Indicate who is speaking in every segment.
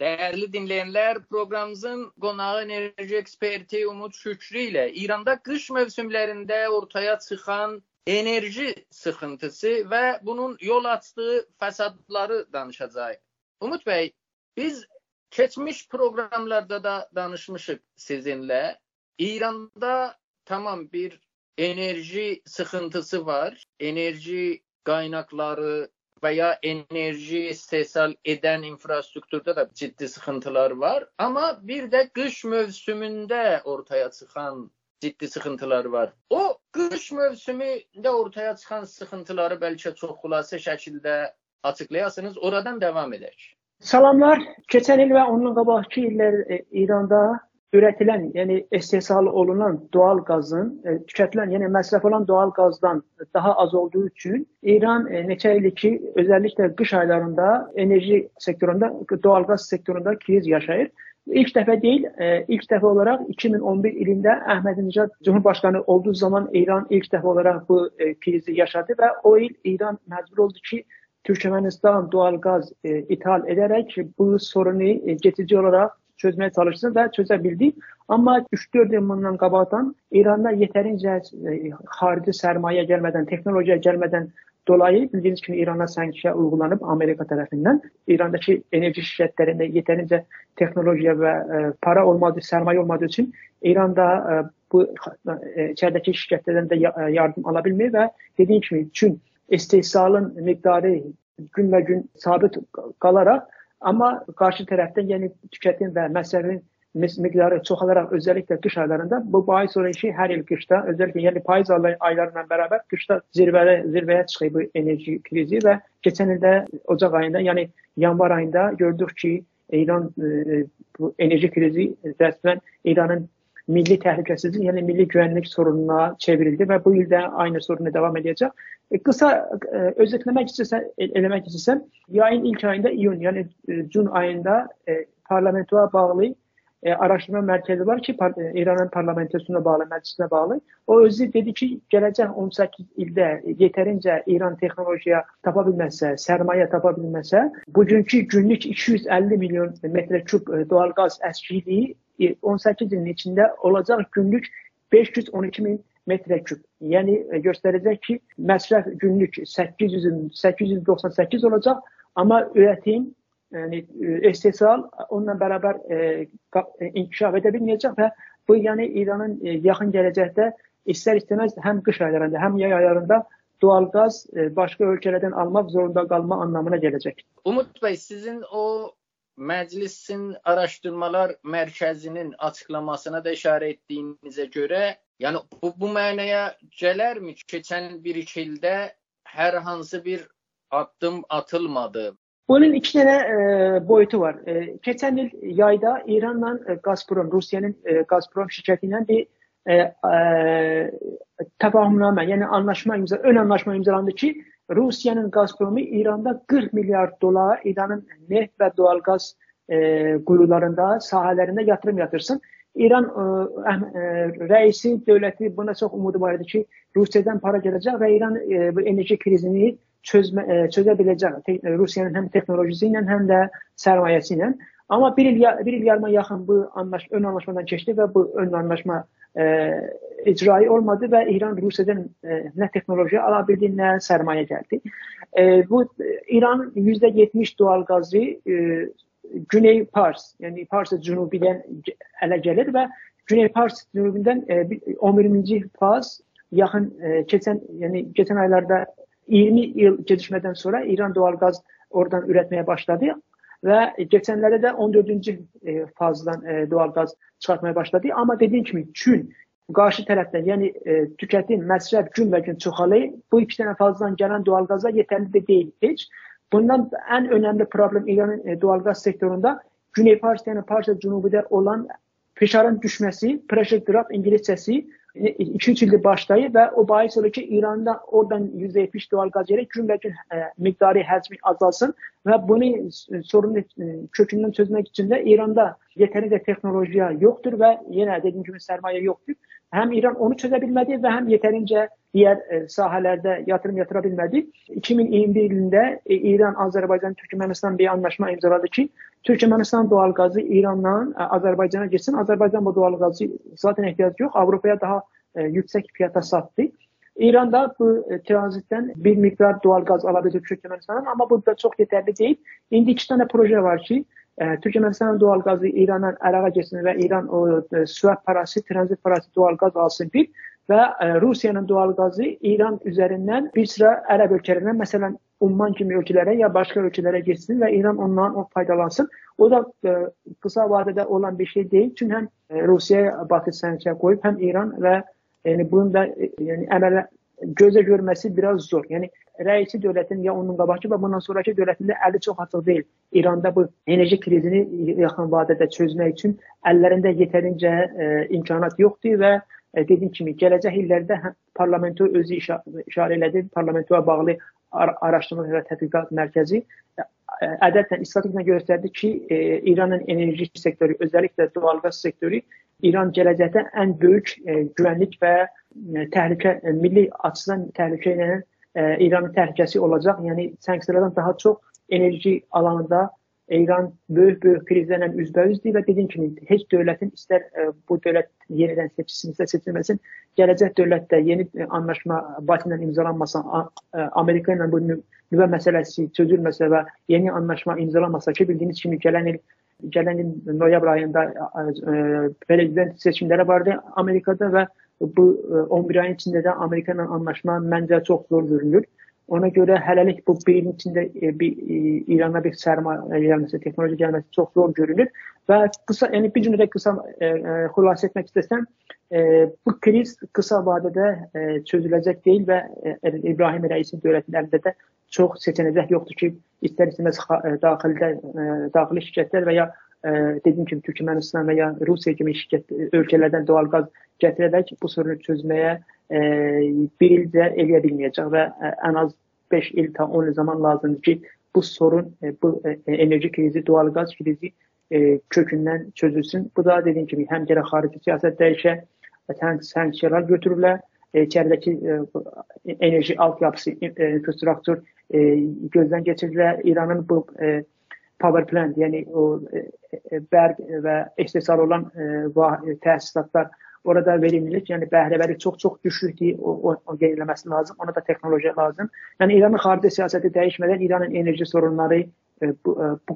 Speaker 1: Dəyərli dinləyənlər, proqramımızın qonağı enerji eksperti Umud Şükrü ilə İranda qış mövsümlərində ortaya çıxan enerji sıxıntısı və bunun yol açdığı fəsadları danışacağıq. Umud bəy, biz keçmiş proqramlarda da danışmışıq sizinlə. İranda tamam bir enerji sıxıntısı var. Enerji qaynaqları və ya enerji istehsal edən infrastrukturda da ciddi sıxıntılar var. Amma bir də qış mövsümündə ortaya çıxan ciddi sıxıntılar var. O qış mövsümündə ortaya çıxan sıxıntıları bəlkə çox xülasə şəkildə açıqlayasınız, oradan davam edək.
Speaker 2: Salamlar. Keçən il və ondan qabaqki illər e, İranda ürətilən, yəni istehsal olunan doğal qazın e, tükətilən, yəni məsrəf olan doğal qazdan daha az olduğu üçün İran e, neçə ildir ki, özəlliklə qış aylarında enerji sektorunda, doğal qaz sektorunda kriz yaşayır. İlk dəfə deyil, e, ilk dəfə olaraq 2011 ilində Əhmədinəcad Cumhurbaşqanı olduğu zaman İran ilk dəfə olaraq bu e, krizi yaşadı və o il İran məcbur oldu ki, Türkmenistan doğal qaz e, ithal edərək bu sorunu geçici olaraq çözmeye çalışsın və çözə bildik. Amma 3-4 il bundan qabaqdan İranda yetərincə e, xarici sərmayə gəlmədən, texnologiya gəlmədən dolayı bildiyiniz kimi İrana sanksiya uyğulanıb Amerika tərəfindən. İrandakı enerji şirkətlərində yetərincə texnologiya və e, para olmadığı, sərmayə olmadığı üçün İranda e, bu içəridəki şirkətlərdən də yardım ala bilmir və dediyim kimi üçün istehsalın miqdarı günbə-gün sabit qalaraq Amma qarşı tərəfdən yəni tüketim və məsəlin miqdarı çoxalaraq özəlliklə qış aylarında bu bahis olan ki, hər il qışda, özəlliklə yəni payız ayları ilə bərabər qışda zirvəyə zirvəyə çıxıb bu enerji krizi və keçən ildə ocaq ayında, yəni yanvar ayında gördük ki, İran e, bu enerji krizi rəsmən İranın milli təhlükəsizlik, yəni milli güvənlik sorununa çevrildi və bu il də aynı sorunu davam edəcək. E, qısa e, özətləmək istəsəm, eləmək istəsəm, yayın ilk ayında iyun, yəni e, cun ayında e, parlamentoya bağlı e, araşdırma mərkəzi var ki, par e, İranın parlamentosuna bağlı, məclisinə bağlı. O özü dedi ki, gələcək 18 ildə yetərincə İran texnologiya tapa bilməsə, sərmayə tapa bilməsə, bugünkü günlük 250 milyon metrə kub e, doğal qaz əskiliyi 18 ilin içində olacaq günlük 512 min metrə küp. Yəni e, göstərəcək ki, məsrəf günlük 800 898 olacaq, amma üretim yəni istehsal onunla bərabər e, e, inkişaf edə bilməyəcək və bu yəni İranın e, yaxın gələcəkdə istər-istəməz həm qış aylarında, həm yay aylarında doğal qaz e, başqa ölkələrdən almaq zorunda qalma anlamına gələcək.
Speaker 1: Umud bəy, sizin o Məclisin Araşdırmalar Mərkəzinin açıqlamasına da işarə etdiyinizə görə, yəni bu, bu mənaya gələrmi? Keçən 1-2 ildə hər hansı bir addım atılmadı.
Speaker 2: Bunun iki tane e, boyutu var. E, geçen yıl yayda İran'la e, Gazprom, Rusya'nın e, Gazprom şirketiyle bir e, e, tefahümname yani anlaşma imza, ön anlaşma imzalandı ki Rusiyanın Gazpromu İranda 40 milyar dolar İranın neft və doğal qaz e, quyularında, sahələrində yatırım yatırsın. İran e, e, rəisi, dövləti buna çox umudu var idi ki, Rusiyadan para gələcək və İran e, bu enerji krizini çözmə, e, çözə biləcək. Te, Rusiyanın həm texnologisi ilə, həm də sərmayəsi ilə. Amma bir il, bir il yarıma yaxın bu anlaş, ön anlaşmadan keçdi və bu ön anlaşma e, icrayı olmadı və İran Rusiyadan e, nə texnoloji ala bildi, nə sərmayə gəldi. E, bu İran %70 doğal qazı e, Güney Pars, yəni Pars cənubidən ələ gəlir və Güney Pars cənubindən e, 11-ci faz yaxın e, keçən yəni keçən aylarda 20 il gecikmədən sonra İran doğal qaz oradan üretmeye başladı və keçənlərdə də 14-cü e, fazdan e, doğal qaz çıxartmaya başladı. Amma dediyim kimi Çin qarşı tərəfdən, yəni e, tüketim, məsrəf gün-və-gün çoxalır. Bu iki dənə fazdan gələn doğal qazlar yetərli də deyil heç. Bundan ən önəmli problem İranın e, doğal qaz sektorunda Güney Pars, yəni Parsa cənubuda olan fişarın düşməsi, pressure drop ingiliscəsi 2-3 ildir başlayır və o bahis olur ki, İranda oradan %70 doğal qaz gəlir, gün və gün ə, miqdarı həcmi azalsın və bunu sorunu kökündən çözmək üçün də İranda yetərincə texnologiya yoxdur və yenə dediyim kimi sərmayə yoxdur. Həm İran onu çözə bilmədi və həm yetərincə digər e, sahələrdə yatırım yatıra bilmədi. 2021 ilində e, İran, Azərbaycan, Türkmənistan bir anlaşma imzaladı ki, Türkmənistan doğal qazı İrandan e, Azərbaycana getsin. Azərbaycan bu doğal qazı zaten ehtiyacı yox, Avropaya daha yüksək fiyata satdı. İran da bu tranzitdən bir miqdar doğal qaz ala bilir Türkmenistandan, amma bu da çox yetərli deyil. İndi iki dənə proje var ki, Türkmenistan doğal qazı İrandan Əraqa getsin və İran o swap parası, tranzit parası doğal qaz alsın bir və Rusiyanın doğal qazı İran üzərindən bir sıra ərəb ölkələrindən, məsələn, Umman kimi ölkələrə ya başqa ölkələrə getsin və İran ondan o faydalansın. O da ə, qısa vadədə olan bir şey deyil. Çünki həm Rusiyaya batı sənədiyə qoyub, həm İran və yəni bunun da yəni əmələ gözə görməsi biraz zor. Yəni rəisi dövlətin ya onun qabaqki və bundan sonrakı dövlətində əli çox açıq deyil. İranda bu enerji krizini yaxın vadədə çözmək üçün əllərində yetərincə ə, e, imkanat yoxdur və ə, e, dediyim kimi gələcək illərdə hə, parlamento özü işarə, elədi. Parlamentoya bağlı ar araşdırma və tədqiqat mərkəzi e, ədədlə istatistiklə göstərdi ki, ə, İranın enerji sektoru, özəlliklə doğalqaz sektoru İran gələcəkdə ən böyük ə, güvənlik və ə, təhlükə ə, milli açıdan təhlükə ilə İranın təhlükəsi olacaq. Yəni sanksiyalardan daha çox enerji alanında İran böyük-böyük krizlərlə üzbəyüzdür və dediyim kimi heç dövlətin istər bu dövlət yenidən seçilsin, istər seçilməsin, gələcək dövlətdə yeni anlaşma Bakı ilə imzalanmasa, Amerika ilə bu nüvə məsələsi çözülməsə və yeni anlaşma imzalanmasa ki, bildiyiniz kimi gələn il il noyabr ayında prezident seçimləri vardı Amerikada və bu 11 e, ayın içində də Amerika ilə anlaşma məncə çox zor görünür. Ona görə hələlik bu ilin içində e, bir e, İrana bir sərmayə gəlməsi, texnoloji gəlməsi çox zor görünür və qısa, yəni bir cümlədə qısa e, e, xülasə etmək istəsəm, e, bu kriz qısa vadədə e, çözüləcək deyil və e, İbrahim rəisin dövlətinin əlində də çox seçənəcək yoxdur ki, istər-istəməz daxildə e, daxili şirkətlər və ya ə, dediyim kimi Türkmənistan və ya Rusiya kimi şirkət ölkələrdən doğal qaz gətirərək bu sorunu çözməyə ə, bir ildə eləyə bilməyəcək və ə, ən az 5 il ta 10 il zaman lazımdır ki, bu sorun, ə, bu ə, enerji krizi, doğal qaz krizi kökündən çözülsün. Bu da dediyim kimi həm gərək xarici siyasət dəyişə, sanksiyalar götürülə, içəridəki enerji altyapısı, infrastruktur gözdən keçirilə. İranın bu power plant, yəni o e, e, bərq və istehsal olan e, təsisatlar orada verimlilik, yəni bəhrəvəri çox-çox düşükdür, o, o, o yeniləməsi lazım, ona da texnologiya lazım. Yəni İranın xarici siyasəti dəyişmədən İranın enerji sorunları bu, bu,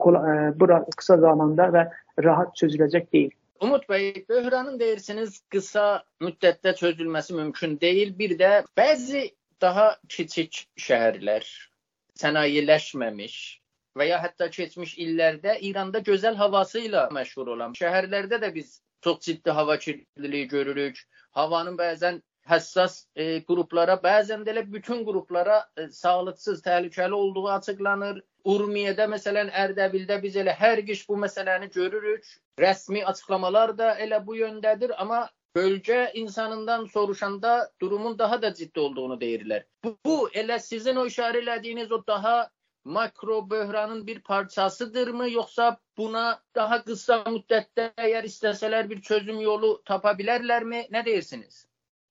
Speaker 2: bu qısa zamanda və rahat çözüləcək deyil.
Speaker 1: Umut bəy, böhranın deyirsiniz qısa müddətdə çözülməsi mümkün deyil. Bir də bəzi daha kiçik şəhərlər sənayeləşməmiş və ya hətta keçmiş illərdə İranda gözəl havası ilə məşhur olan şəhərlərdə də biz çox ciddi hava kirliliyi görürük. Havanın bəzən həssas e, qruplara, bəzən də elə bütün qruplara e, sağlıqsız, təhlükəli olduğu açıqlanır. Urmiyədə məsələn Ərdəbildə biz elə hər qiş bu məsələni görürük. Rəsmi açıqlamalar da elə bu yöndədir, amma bölgə insanından soruşanda durumun daha da ciddi olduğunu deyirlər. Bu, bu elə sizin o işarə elədiyiniz o daha makro böhranın bir parçasıdırmı yoksa buna daha kısa müddette eğer isteseler bir çözüm yolu tapabilirler mi? Ne deyirsiniz?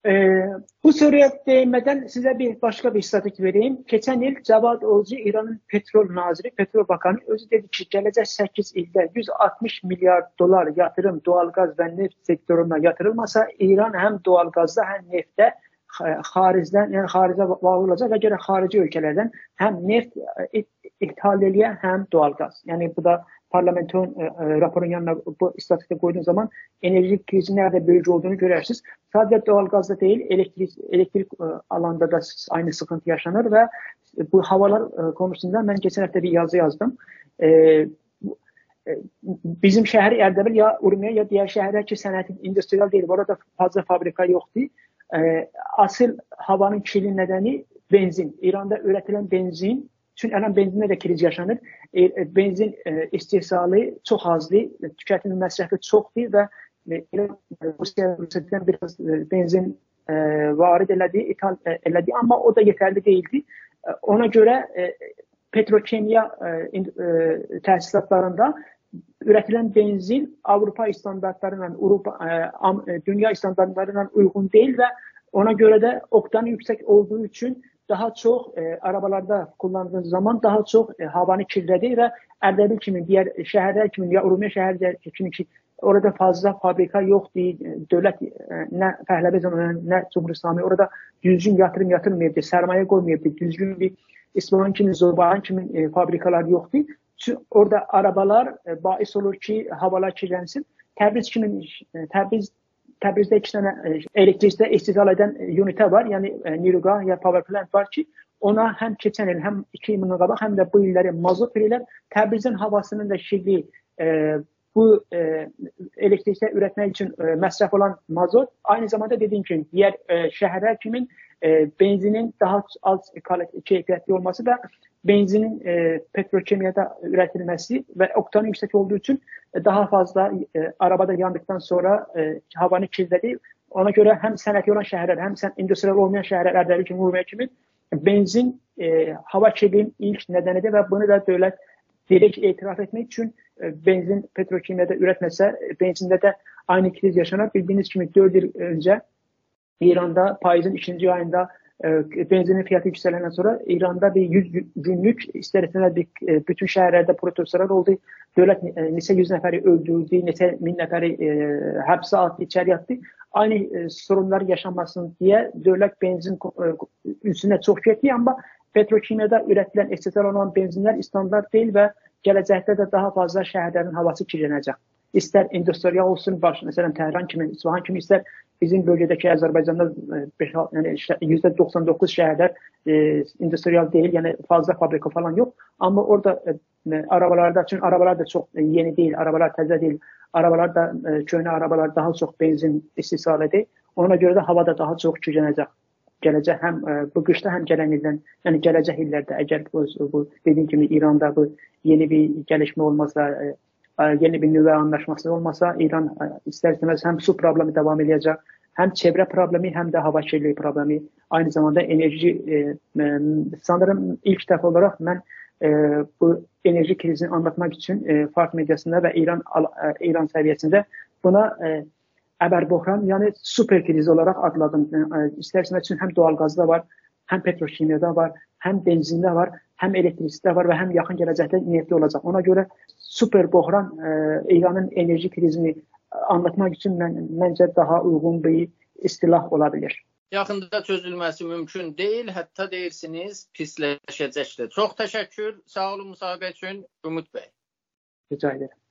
Speaker 2: Ee, bu soruya değinmeden size bir başka bir istatistik vereyim. Geçen yıl Cavad Olcu İran'ın petrol naziri, petrol bakanı özü dedi ki gelecek 8 ilde 160 milyar dolar yatırım doğalgaz ve neft sektörüne yatırılmasa İran hem doğalgazda hem nefte xaricdən, yəni xaricə bağlı olacaq və gərək xarici ölkələrdən həm neft e, ithal eləyə, həm doğal qaz. Yəni bu da parlamenton e, e, raporun yanına bu istatistika qoyduğun zaman enerji krizi nerede böyük olduğunu görərsiniz. Sadəcə doğal qazda deyil, elektrik elektrik alanda da aynı sıkıntı yaşanır və bu havalar konusunda mən keçən həftə bir yazı yazdım. E, bizim şəhər Ərdəbil ya Urmiya ya digər şəhərlər ki, sənətin industrial deyil, orada fazla fabrika yoxdur. Asıl havanın kirli nedeni benzin. İranda üretilen benzin, çünkü ələn benzində də kriz yaşanır. E, benzin e, istehsalı çox azdır, tükətimi məsrəfi çoxdur və e, Rusiya Rusiyadan biraz benzin varid elədi, ithal elədi, amma o da yetərli deyildi. Ona görə petrokimya təsisatlarında ürədilən benzin Avropa standartları ilə, Avropa dünya standartları ilə uyğun deyil və ona görə də oktanı yüksək olduğu üçün daha çox e, arabalarda kullandığınız zaman daha çox e, havanı kirlədir və Ərdəbil kimi digər şəhərlər kimi ya Urmiya şəhərlər kimi ki orada fazla fabrika yoxdur, e, dövlət e, nə Pəhləvi zamanı, nə Cumhur İslami orada düzgün yatırım yatırmayıbdı, sərmayə qoymayıbdı, düzgün bir İsfahan kimi, Zorbahan kimi e, fabrikalar yoxdur. Orada arabalar e, bais olur ki, havalar kirlənsin. Təbriz kimi e, Təbriz Təbrizdə iki dənə e, elektrikdə istehsal edən unitə var. Yəni Niruqa ya power plant var ki, ona həm keçən il, həm 2 il bundan qabaq, həm də bu illəri mazot verirlər. Təbrizin havasının da şirli e, bu e, elektrikdə ürətmək üçün e, məsrəf olan mazot aynı zamanda dediyim kimi digər e, şəhərlər kimi e, benzinin daha az keyfiyyətli olması da benzinin e, petrokimyada üretilmesi ve oktanı yüksek olduğu için e, daha fazla e, arabada yandıktan sonra e, havanı kirledi. Ona göre hem sənəti olan şəhərlər, hem sen endüstriyel olmayan şəhərlər Ərdəbil kimi, Urmiya kimi benzin e, hava kirliliğinin ilk nedenidir ve bunu da dövlət direkt etiraf etmek için e, benzin petrokimyada üretmese e, benzinde de aynı kriz yaşanır. Bildiğiniz gibi 4 yıl önce İran'da paizin ikinci ayında e, benzinin fiyatı yüksələndən sonra İranda bir 100 günlük istər-istəməz bir e, bütün şəhərlərdə protestlər oldu. Dövlət e, neçə yüz nəfəri öldürdü, neçə min nəfəri e, həbsə atdı, içəri atdı. Aynı e, sorunlar yaşanmasın deyə dövlət benzin e, üstünə çox getdi, amma petrokimyada ürədilən istehsal olunan benzinlər standart deyil və gələcəkdə də daha fazla şəhərlərin havası kirlənəcək. İstər industrial olsun, baş, məsələn Təhran kimi, İsfahan kimi, istər bizim bölgədəki Azərbaycanda e, yəni %99 şəhərlər e, industrial deyil, yəni fazla fabrika falan yox. Amma orada e, arabalarda, çünki arabalar da çox e, yeni deyil, arabalar təzə deyil. Arabalar da e, köhnə arabalar daha çox benzin istehsal edir. Ona görə də hava da daha çox kirlənəcək. Gələcək həm e, bu qışda, həm gələn ildən, yəni gələcək illərdə əgər bu, bu dediyim kimi İranda bu yeni bir gəlişmə olmazsa, e, yeni bir nüvə anlaşması olmasa İran istər-istəməz həm su problemi davam edəcək, həm çevrə problemi, həm də hava kirliliyi problemi, aynı zamanda enerji e, sanırım ilk dəfə olaraq mən e, bu enerji krizini anlatmaq üçün e, Fars mediasında və İran e, İran səviyyəsində buna e, əbər böhran, yəni super kriz olaraq adladım. E, istər-istəməz üçün həm doğal qazda var, həm petrokimyada var, həm benzində var, həm elektrikdə var və həm yaxın gələcəkdə neftdə olacaq. Ona görə super böhran e, İranın enerji krizini anlatmaq üçün mən məncə daha uyğun bir istilah ola bilər.
Speaker 1: Yaxında çözülməsi mümkün deyil, hətta deyirsiniz pisləşəcəkdir. Çox təşəkkür. Sağ olun müsahibə üçün Ümid bəy.
Speaker 2: Rica edirəm.